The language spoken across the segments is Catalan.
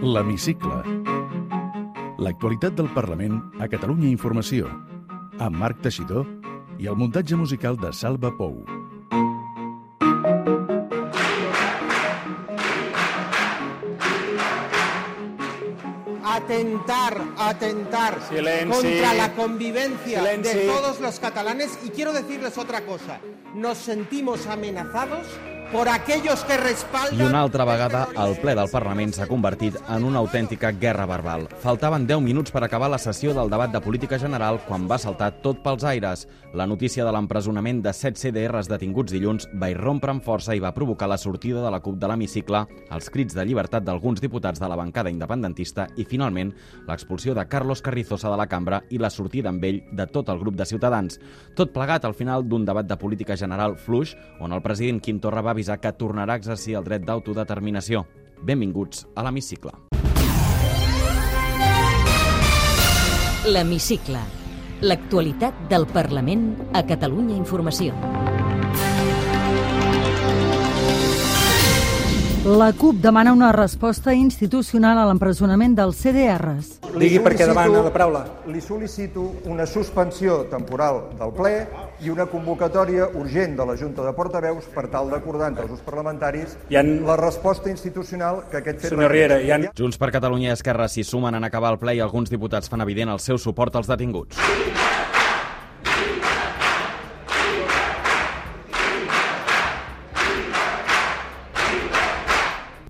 L'Hemicicle. L'actualitat del Parlament a Catalunya Informació. Amb Marc Teixidor i el muntatge musical de Salva Pou. atentar, atentar Silenci. contra la convivencia Silenci. de todos los catalanes. Y quiero decirles otra cosa, nos sentimos amenazados por aquellos que respaldan... I una altra vegada, el ple del Parlament s'ha convertit en una autèntica guerra verbal. Faltaven 10 minuts per acabar la sessió del debat de política general quan va saltar tot pels aires. La notícia de l'empresonament de 7 CDRs detinguts dilluns va irrompre amb força i va provocar la sortida de la CUP de l'hemicicle, els crits de llibertat d'alguns diputats de la bancada independentista i, finalment, l'expulsió de Carlos Carrizosa de la cambra i la sortida amb ell de tot el grup de Ciutadans. Tot plegat al final d'un debat de política general fluix, on el president Quim Torra va avisar que tornarà a exercir el dret d'autodeterminació. Benvinguts a l'hemicicle. L'Hemicicle. L'actualitat del Parlament a Catalunya Informació. La CUP demana una resposta institucional a l'empresonament dels CDRs. Digui per què demana la paraula. Li sol·licito una suspensió temporal del ple i una convocatòria urgent de la Junta de Portaveus per tal d'acordar entre els grups parlamentaris Hi han- la resposta institucional que aquest fet... Senyor Riera, hi ha... Junts per Catalunya i Esquerra s'hi sumen en acabar el ple i alguns diputats fan evident el seu suport als detinguts.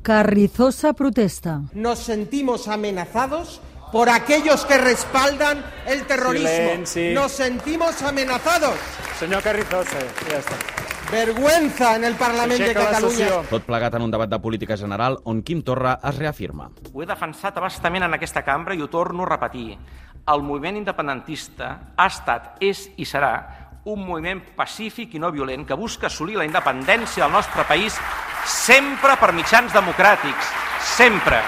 Carrizosa protesta. Nos sentimos amenazados por aquellos que respaldan el terrorismo. Silenci. Nos sentimos amenazados. Senyor Carrizosa, ja està. Vergüenza en el Parlamento de sessió. Tot plegat en un debat de política general on Quim Torra es reafirma. Ho he defensat abastament en aquesta cambra i ho torno a repetir. El moviment independentista ha estat, és i serà un moviment pacífic i no violent que busca assolir la independència del nostre país sempre per mitjans democràtics. Sempre.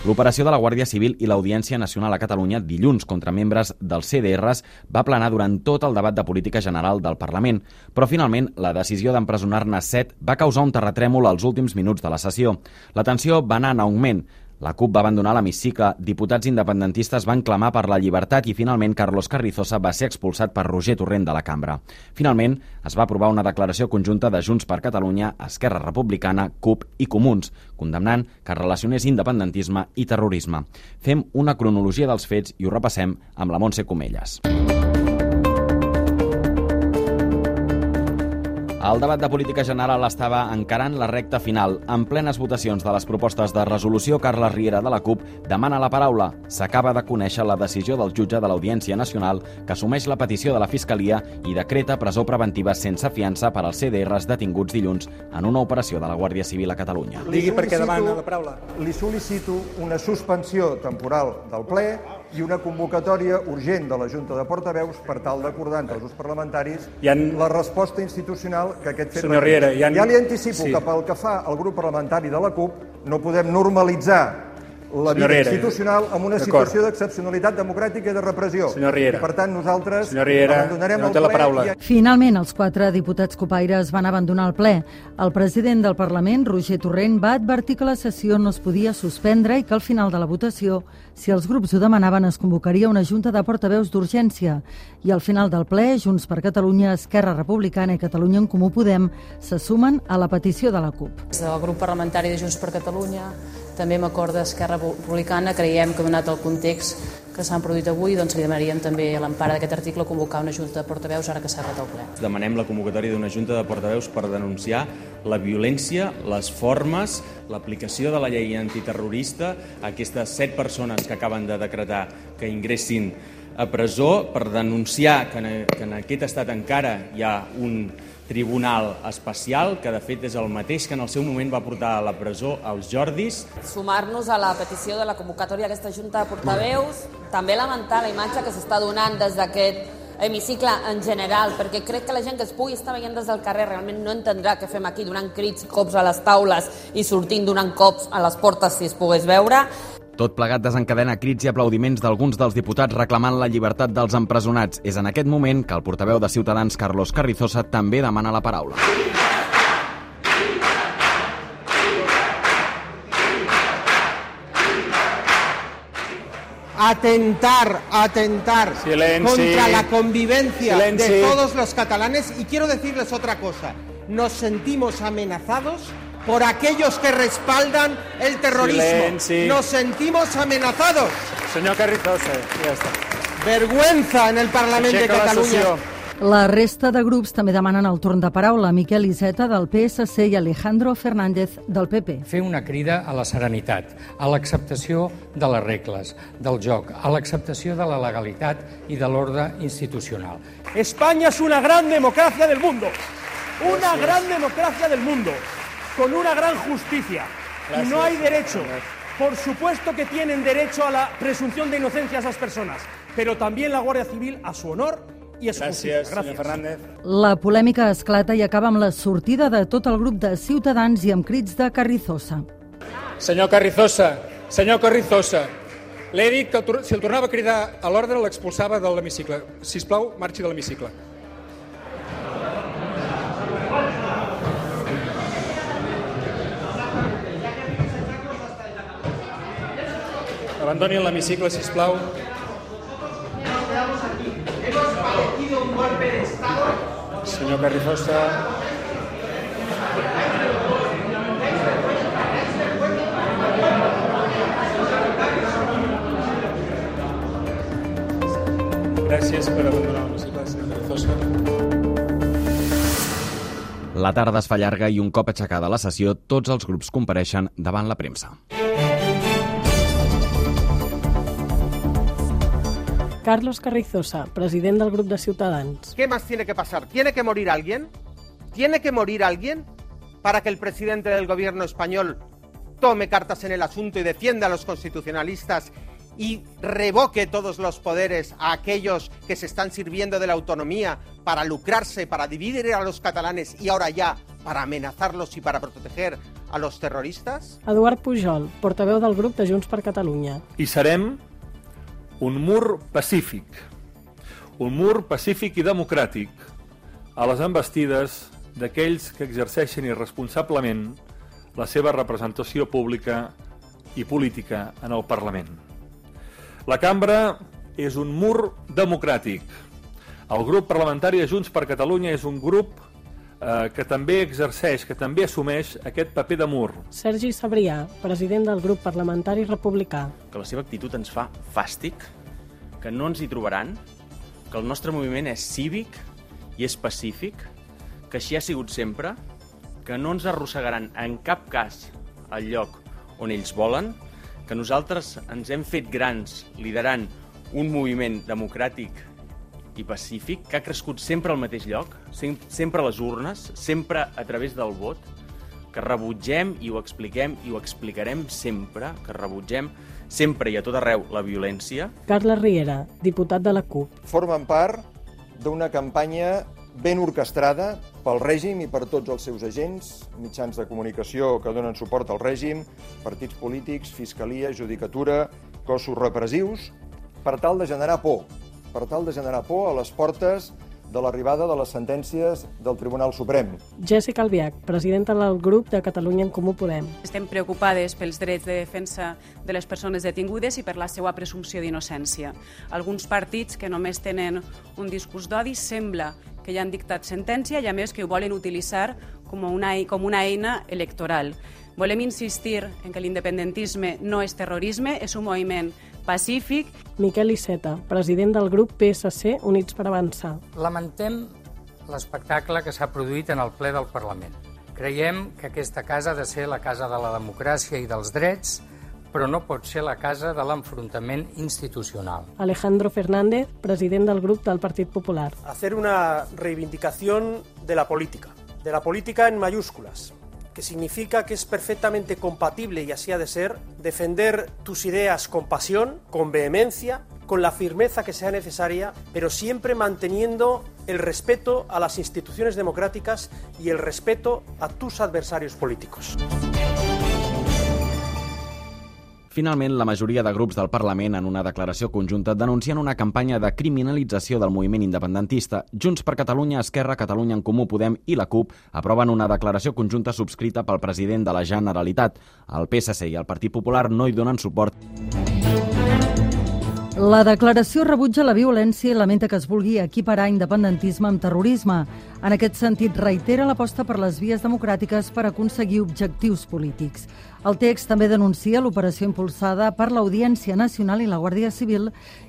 L'operació de la Guàrdia Civil i l'Audiència Nacional a Catalunya dilluns contra membres dels CDRs va planar durant tot el debat de política general del Parlament, però finalment la decisió d'empresonar-ne set va causar un terratrèmol als últims minuts de la sessió. La tensió va anar en augment. La CUP va abandonar l'hemicicle, diputats independentistes van clamar per la llibertat i finalment Carlos Carrizosa va ser expulsat per Roger Torrent de la cambra. Finalment, es va aprovar una declaració conjunta de Junts per Catalunya, Esquerra Republicana, CUP i Comuns, condemnant que relacionés independentisme i terrorisme. Fem una cronologia dels fets i ho repassem amb la Montse Comelles. El debat de política general estava encarant la recta final. En plenes votacions de les propostes de resolució, Carles Riera de la CUP demana la paraula. S'acaba de conèixer la decisió del jutge de l'Audiència Nacional que assumeix la petició de la Fiscalia i decreta presó preventiva sense fiança per als CDRs detinguts dilluns en una operació de la Guàrdia Civil a Catalunya. Digui per què demana la paraula. Li sol·licito una suspensió temporal del ple i una convocatòria urgent de la Junta de Portaveus per tal d'acordar entre els grups parlamentaris han- la resposta institucional que aquest fet... Senyor Riera, han- Ja li anticipo Sí. que pel que fa al grup parlamentari de la CUP no podem normalitzar la vida Riera. institucional amb una situació d'excepcionalitat democràtica i de repressió. Senyor Riera. I per tant nosaltres Senyor Riera, abandonarem no el té la ple paraula. i Finalment, els quatre diputats copaires van abandonar el ple. El president del Parlament, Roger Torrent, va advertir que la sessió no es podia suspendre i que al final de la votació, si els grups ho demanaven, es convocaria una junta de portaveus d'urgència. I al final del ple, Junts per Catalunya, Esquerra Republicana i Catalunya en Comú Podem se sumen a la petició de la CUP. Des del grup parlamentari de Junts per Catalunya, també amb acord d'Esquerra Republicana, creiem que donat el context que s'han produït avui, doncs li demanaríem també a l'empara d'aquest article convocar una junta de portaveus ara que s'ha acabat el ple. Demanem la convocatòria d'una junta de portaveus per denunciar la violència, les formes, l'aplicació de la llei antiterrorista aquestes set persones que acaben de decretar que ingressin a presó per denunciar que en, que en aquest estat encara hi ha un tribunal especial que de fet és el mateix que en el seu moment va portar a la presó els Jordis Sumar-nos a la petició de la convocatòria d'aquesta junta de portaveus, també lamentar la imatge que s'està donant des d'aquest hemicicle en general, perquè crec que la gent que es pugui estar veient des del carrer realment no entendrà què fem aquí donant crits, cops a les taules i sortint donant cops a les portes si es pogués veure. Tot plegat desencadena crits i aplaudiments d'alguns dels diputats reclamant la llibertat dels empresonats. És en aquest moment que el portaveu de Ciutadans, Carlos Carrizosa, també demana la paraula. atentar, atentar Silenci. contra la convivencia Silenci. de todos los catalanes. Y quiero decirles otra cosa, nos sentimos amenazados por aquellos que respaldan el terrorismo. Silenci. Nos sentimos amenazados. Senyor Carrizosa, ja està. Vergüenza en el Parlamento de Aixeca la Cataluña. sessió. La resta de grups també demanen el torn de paraula. Miquel Iceta, del PSC, i Alejandro Fernández, del PP. fer una crida a la serenitat, a l'acceptació de les regles, del joc, a l'acceptació de la legalitat i de l'ordre institucional. España es una gran democracia del mundo, una gran democracia del mundo, con una gran justicia. Y no hay derecho, por supuesto que tienen derecho a la presunción de inocencia esas personas, pero también la Guardia Civil a su honor y a su justicia. Gràcies, senyor Fernández. La polèmica esclata i acaba amb la sortida de tot el grup de Ciutadans i amb crits de Carrizosa. Senyor Carrizosa, senyor Carrizosa, l'he dit que si el tornava a cridar a l'ordre l'expulsava de l'hemicicle. Si us plau, marxi de l'hemicicle. Abandoni l'hemicicle, si plau. Senyor Carrizosa, gràcies per abandonar l'hemicicle, senyor Carrizosa. La tarda es fa llarga i un cop aixecada la sessió, tots els grups compareixen davant la premsa. Carlos Carrizosa, president del grup de Ciutadans. ¿Qué más tiene que pasar? ¿Tiene que morir alguien? ¿Tiene que morir alguien para que el presidente del gobierno español tome cartas en el asunto y defienda a los constitucionalistas y revoque todos los poderes a aquellos que se están sirviendo de la autonomía para lucrarse, para dividir a los catalanes y ahora ya para amenazarlos y para proteger a los terroristas? Eduard Pujol, portaveu del grup de Junts per Catalunya. i serem un mur pacífic, un mur pacífic i democràtic a les embestides d'aquells que exerceixen irresponsablement la seva representació pública i política en el Parlament. La cambra és un mur democràtic. El grup parlamentari de Junts per Catalunya és un grup eh, que també exerceix, que també assumeix aquest paper de mur. Sergi Sabrià, president del grup parlamentari republicà. que la seva actitud ens fa fàstic, que no ens hi trobaran, que el nostre moviment és cívic i és pacífic, que així ha sigut sempre, que no ens arrossegaran en cap cas al lloc on ells volen, que nosaltres ens hem fet grans liderant un moviment democràtic i pacífic que ha crescut sempre al mateix lloc, sem- sempre a les urnes, sempre a través del vot, que rebutgem i ho expliquem i ho explicarem sempre, que rebutgem sempre i a tot arreu la violència. Carles Riera, diputat de la CUP. Formen part d'una campanya ben orquestrada pel règim i per tots els seus agents, mitjans de comunicació que donen suport al règim, partits polítics, fiscalia, judicatura, cossos repressius, per tal de generar por, per tal de generar por a les portes de l'arribada de les sentències del Tribunal Suprem. Jessica Albiach, presidenta del grup de Catalunya en Comú Podem. Estem preocupades pels drets de defensa de les persones detingudes i per la seva presumpció d'innocència. Alguns partits que només tenen un discurs d'odi sembla que ja han dictat sentència i a més que ho volen utilitzar com una, com una eina electoral. Volem insistir en que l'independentisme no és terrorisme, és un moviment pacífic. Miquel Iceta, president del grup PSC Units per Avançar. Lamentem l'espectacle que s'ha produït en el ple del Parlament. Creiem que aquesta casa ha de ser la casa de la democràcia i dels drets, però no pot ser la casa de l'enfrontament institucional. Alejandro Fernández, president del grup del Partit Popular. Hacer una reivindicación de la política, de la política en mayúsculas, que significa que es perfectamente compatible, y así ha de ser, defender tus ideas con pasión, con vehemencia, con la firmeza que sea necesaria, pero siempre manteniendo el respeto a las instituciones democráticas y el respeto a tus adversarios políticos. Finalment, la majoria de grups del Parlament, en una declaració conjunta, denuncien una campanya de criminalització del moviment independentista. Junts per Catalunya, Esquerra, Catalunya en Comú Podem i la CUP aproven una declaració conjunta subscrita pel president de la Generalitat. El PSC i el Partit Popular no hi donen suport. La declaració rebutja la violència i lamenta que es vulgui equiparar independentisme amb terrorisme. En aquest sentit, reitera l'aposta per les vies democràtiques per aconseguir objectius polítics. El text també denuncia l'operació impulsada per l'Audiència Nacional i la Guàrdia Civil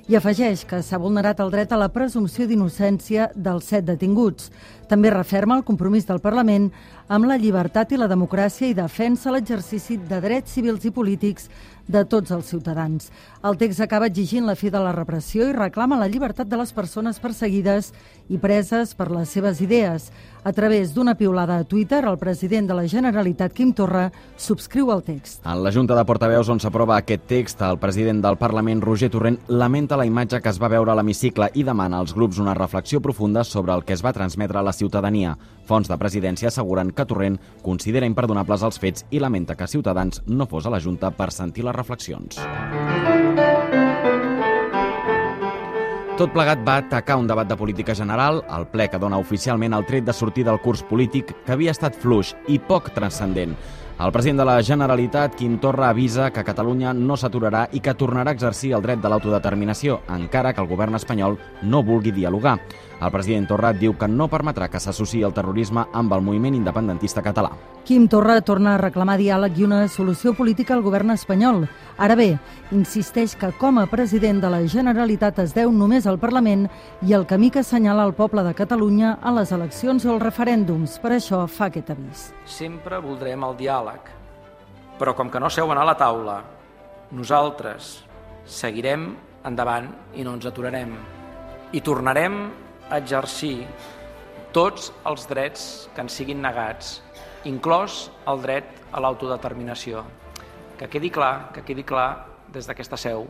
i afegeix que s'ha vulnerat el dret a la presumpció d'innocència dels set detinguts. També referma el compromís del Parlament amb la llibertat i la democràcia i defensa l'exercici de drets civils i polítics de tots els ciutadans. El text acaba exigint la fi de la repressió i reclama la llibertat de les persones perseguides i preses per les seves idees. A través d'una piulada a Twitter, el president de la Generalitat, Quim Torra, subscriu el text. En la Junta de Portaveus on s'aprova aquest text, el president del Parlament, Roger Torrent, lamenta la imatge que es va veure a l'hemicicle i demana als grups una reflexió profunda sobre el que es va transmetre a la ciutadania. Fons de presidència asseguren que Torrent considera imperdonables els fets i lamenta que Ciutadans no fos a la Junta per sentir les reflexions. Tot plegat va atacar un debat de política general, el ple que dona oficialment el tret de sortir del curs polític que havia estat fluix i poc transcendent. El president de la Generalitat, Quim Torra, avisa que Catalunya no s'aturarà i que tornarà a exercir el dret de l'autodeterminació, encara que el govern espanyol no vulgui dialogar. El president Torra diu que no permetrà que s'associï el terrorisme amb el moviment independentista català. Quim Torra torna a reclamar diàleg i una solució política al govern espanyol. Ara bé, insisteix que com a president de la Generalitat es deu només al Parlament i el camí que assenyala el poble de Catalunya a les eleccions o els referèndums. Per això fa aquest avís. Sempre voldrem el diàleg, però com que no seuen a la taula, nosaltres seguirem endavant i no ens aturarem. I tornarem a exercir tots els drets que ens siguin negats, inclòs el dret a l'autodeterminació. Que quedi clar, que quedi clar des d'aquesta seu,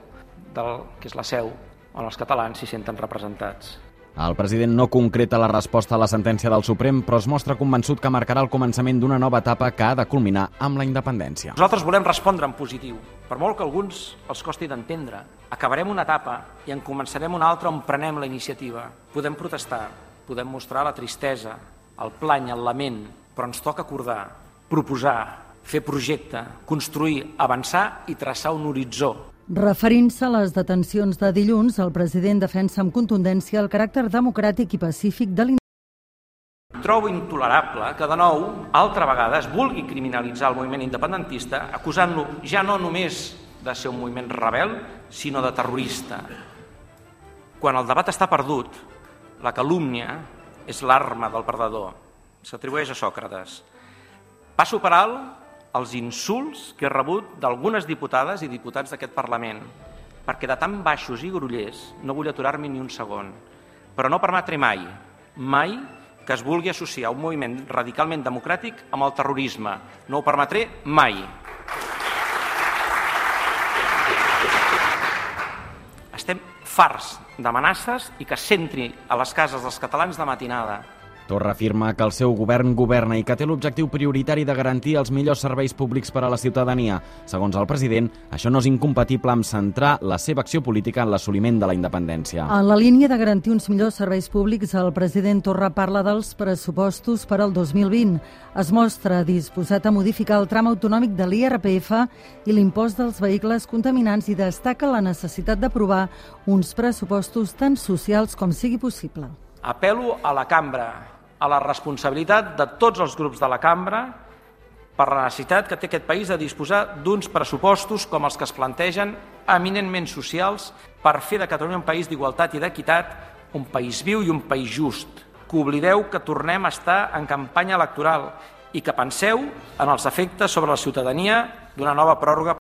del, que és la seu on els catalans s'hi senten representats. El president no concreta la resposta a la sentència del Suprem, però es mostra convençut que marcarà el començament d'una nova etapa que ha de culminar amb la independència. Nosaltres volem respondre en positiu. Per molt que alguns els costi d'entendre, acabarem una etapa i en començarem una altra on prenem la iniciativa. Podem protestar, podem mostrar la tristesa, el plany, el lament, però ens toca acordar, proposar, fer projecte, construir, avançar i traçar un horitzó Referint-se a les detencions de dilluns, el president defensa amb contundència el caràcter democràtic i pacífic de. Trobo intolerable que, de nou, altra vegada es vulgui criminalitzar el moviment independentista acusant-lo ja no només de ser un moviment rebel, sinó de terrorista. Quan el debat està perdut, la calúmnia és l'arma del perdedor. S'atribueix a Sòcrates. Passo per alt els insults que he rebut d'algunes diputades i diputats d'aquest Parlament, perquè de tan baixos i grollers no vull aturar-m'hi ni un segon. Però no permetré mai, mai, que es vulgui associar un moviment radicalment democràtic amb el terrorisme. No ho permetré mai. Estem farts d'amenaces i que centri a les cases dels catalans de matinada. Torra afirma que el seu govern governa i que té l'objectiu prioritari de garantir els millors serveis públics per a la ciutadania. Segons el president, això no és incompatible amb centrar la seva acció política en l'assoliment de la independència. En la línia de garantir uns millors serveis públics, el president Torra parla dels pressupostos per al 2020. Es mostra disposat a modificar el tram autonòmic de l'IRPF i l'impost dels vehicles contaminants i destaca la necessitat d'aprovar uns pressupostos tan socials com sigui possible. Apelo a la cambra, a la responsabilitat de tots els grups de la cambra per la necessitat que té aquest país de disposar d'uns pressupostos com els que es plantegen eminentment socials per fer de Catalunya un país d'igualtat i d'equitat, un país viu i un país just. Que oblideu que tornem a estar en campanya electoral i que penseu en els efectes sobre la ciutadania d'una nova pròrroga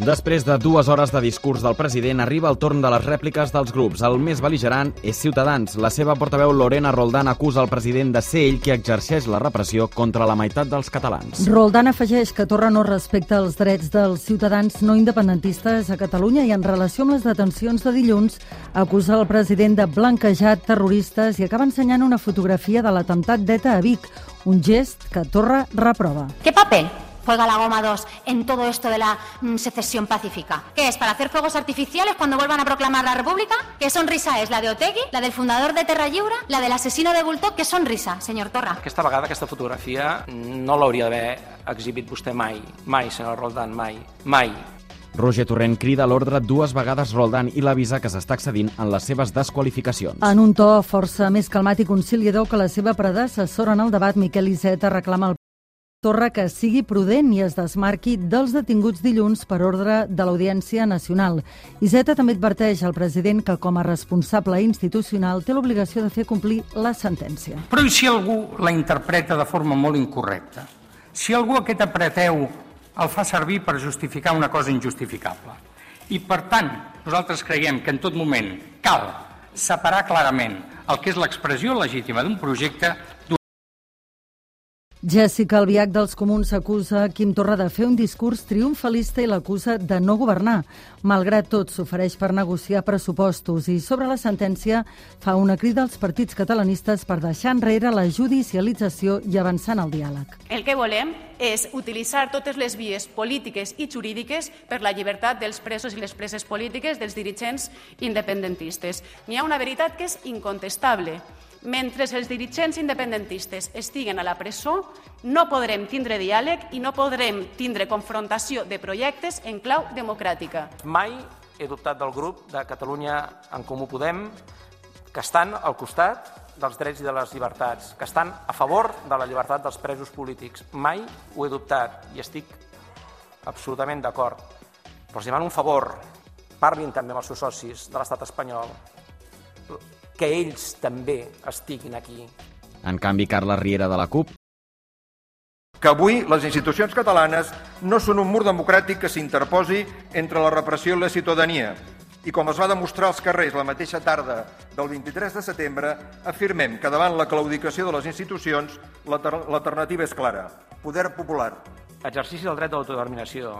Després de dues hores de discurs del president, arriba el torn de les rèpliques dels grups. El més beligerant és Ciutadans. La seva portaveu Lorena Roldán acusa el president de ser ell qui exerceix la repressió contra la meitat dels catalans. Roldán afegeix que Torra no respecta els drets dels ciutadans no independentistes a Catalunya i en relació amb les detencions de dilluns acusa el president de blanquejar terroristes i acaba ensenyant una fotografia de l'atemptat d'ETA a Vic, un gest que Torra reprova. ¿Qué papel juega la goma 2 en todo esto de la mm, secesión pacífica? ¿Qué es? ¿Para hacer fuegos artificiales cuando vuelvan a proclamar la República? ¿Qué sonrisa es? ¿La de Otegui? ¿La del fundador de Terra Lliure? ¿La del asesino de Bultó? ¿Qué sonrisa, señor Torra? Aquesta vegada aquesta fotografia no l'hauria d'haver exhibit vostè mai, mai, senyor Roldán, mai, mai. Roger Torrent crida a l'ordre dues vegades Roldan i l'avisa que s'està excedint en les seves desqualificacions. En un to força més calmat i conciliador que la seva predecessora en el debat, Miquel Iceta reclama al Torra que sigui prudent i es desmarqui dels detinguts dilluns per ordre de l'Audiència Nacional. Iseta també adverteix al president que, com a responsable institucional, té l'obligació de fer complir la sentència. Però i si algú la interpreta de forma molt incorrecta? Si algú aquest apreteu el fa servir per justificar una cosa injustificable. I, per tant, nosaltres creiem que en tot moment cal separar clarament el que és l'expressió legítima d'un projecte Jessica Albiach dels Comuns acusa Quim Torra de fer un discurs triomfalista i l'acusa de no governar. Malgrat tot, s'ofereix per negociar pressupostos i sobre la sentència fa una crida als partits catalanistes per deixar enrere la judicialització i avançar en el diàleg. El que volem és utilitzar totes les vies polítiques i jurídiques per la llibertat dels presos i les preses polítiques dels dirigents independentistes. N'hi ha una veritat que és incontestable. Mentre els dirigents independentistes estiguen a la presó, no podrem tindre diàleg i no podrem tindre confrontació de projectes en clau democràtica. Mai he dubtat del grup de Catalunya en Comú Podem que estan al costat dels drets i de les llibertats, que estan a favor de la llibertat dels presos polítics. Mai ho he dubtat i estic absolutament d'acord. Però els demano un favor, parlin també amb els seus socis de l'estat espanyol, que ells també estiguin aquí. En canvi, Carla Riera de la CUP que avui les institucions catalanes no són un mur democràtic que s'interposi entre la repressió i la ciutadania. I com es va demostrar als carrers la mateixa tarda del 23 de setembre, afirmem que davant la claudicació de les institucions l'alternativa és clara. Poder popular. Exercici del dret d'autodeterminació,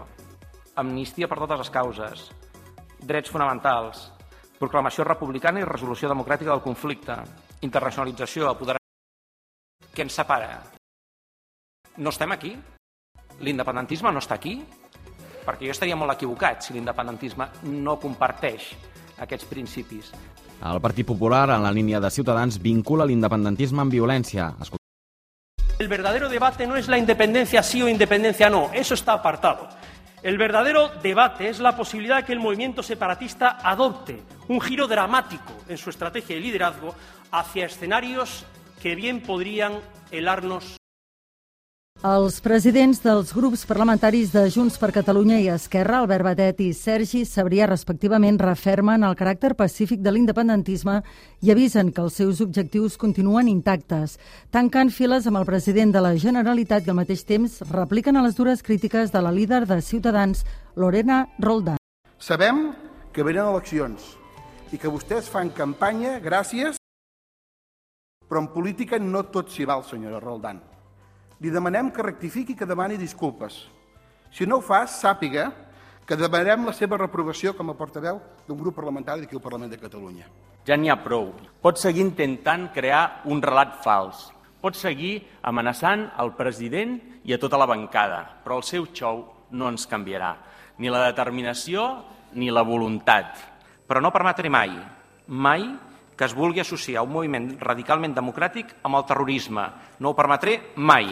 amnistia per totes les causes, drets fonamentals, proclamació republicana i resolució democràtica del conflicte, internacionalització, apoderament... Què ens separa? No estem aquí? L'independentisme no està aquí? Perquè jo estaria molt equivocat si l'independentisme no comparteix aquests principis. El Partit Popular, en la línia de Ciutadans, vincula l'independentisme amb violència. El verdadero debate no es la independencia sí o independencia no, eso está apartado. El verdadero debate es la posibilidad de que el movimiento separatista adopte un giro dramático en su estrategia de liderazgo hacia escenarios que bien podrían helarnos Els presidents dels grups parlamentaris de Junts per Catalunya i Esquerra, Albert Batet i Sergi Sabrià, respectivament, refermen el caràcter pacífic de l'independentisme i avisen que els seus objectius continuen intactes. Tanquen files amb el president de la Generalitat i al mateix temps repliquen a les dures crítiques de la líder de Ciutadans, Lorena Roldán. Sabem que venen eleccions i que vostès fan campanya gràcies, però en política no tot s'hi val, senyora Roldán li demanem que rectifiqui i que demani disculpes. Si no ho fa, sàpiga que demanarem la seva reprovació com a portaveu d'un grup parlamentari d'aquí al Parlament de Catalunya. Ja n'hi ha prou. Pot seguir intentant crear un relat fals. Pot seguir amenaçant el president i a tota la bancada, però el seu xou no ens canviarà. Ni la determinació ni la voluntat. Però no permetré mai, mai que es vulgui associar un moviment radicalment democràtic amb el terrorisme. No ho permetré mai.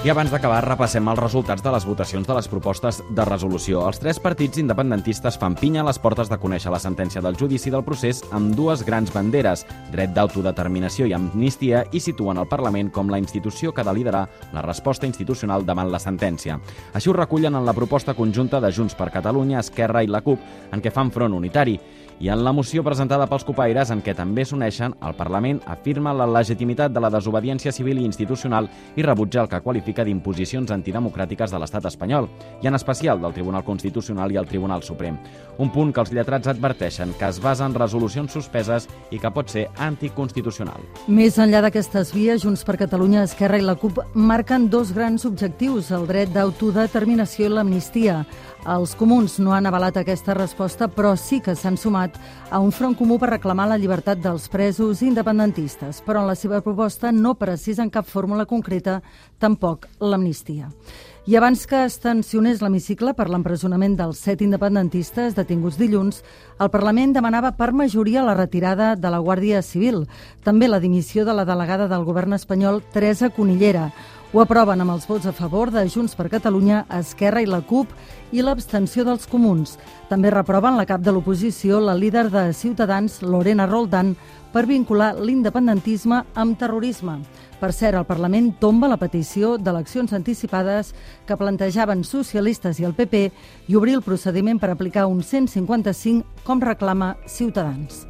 I abans d'acabar, repassem els resultats de les votacions de les propostes de resolució. Els tres partits independentistes fan pinya a les portes de conèixer la sentència del judici del procés amb dues grans banderes, dret d'autodeterminació i amnistia, i situen el Parlament com la institució que ha de liderar la resposta institucional davant la sentència. Així ho recullen en la proposta conjunta de Junts per Catalunya, Esquerra i la CUP, en què fan front unitari. I en la moció presentada pels copaires, en què també s'uneixen, el Parlament afirma la legitimitat de la desobediència civil i institucional i rebutja el que qualifica d'imposicions antidemocràtiques de l'estat espanyol, i en especial del Tribunal Constitucional i el Tribunal Suprem. Un punt que els lletrats adverteixen que es basa en resolucions suspeses i que pot ser anticonstitucional. Més enllà d'aquestes vies, Junts per Catalunya, Esquerra i la CUP marquen dos grans objectius, el dret d'autodeterminació i l'amnistia. Els comuns no han avalat aquesta resposta, però sí que s'han sumat sumat a un front comú per reclamar la llibertat dels presos independentistes, però en la seva proposta no precisa en cap fórmula concreta tampoc l'amnistia. I abans que es tensionés l'hemicicle per l'empresonament dels set independentistes detinguts dilluns, el Parlament demanava per majoria la retirada de la Guàrdia Civil, també la dimissió de la delegada del govern espanyol, Teresa Conillera, ho aproven amb els vots a favor de Junts per Catalunya, Esquerra i la CUP i l'abstenció dels comuns. També reproven la cap de l'oposició, la líder de Ciutadans, Lorena Roldán, per vincular l'independentisme amb terrorisme. Per cert, el Parlament tomba la petició d'eleccions anticipades que plantejaven socialistes i el PP i obrir el procediment per aplicar un 155 com reclama Ciutadans.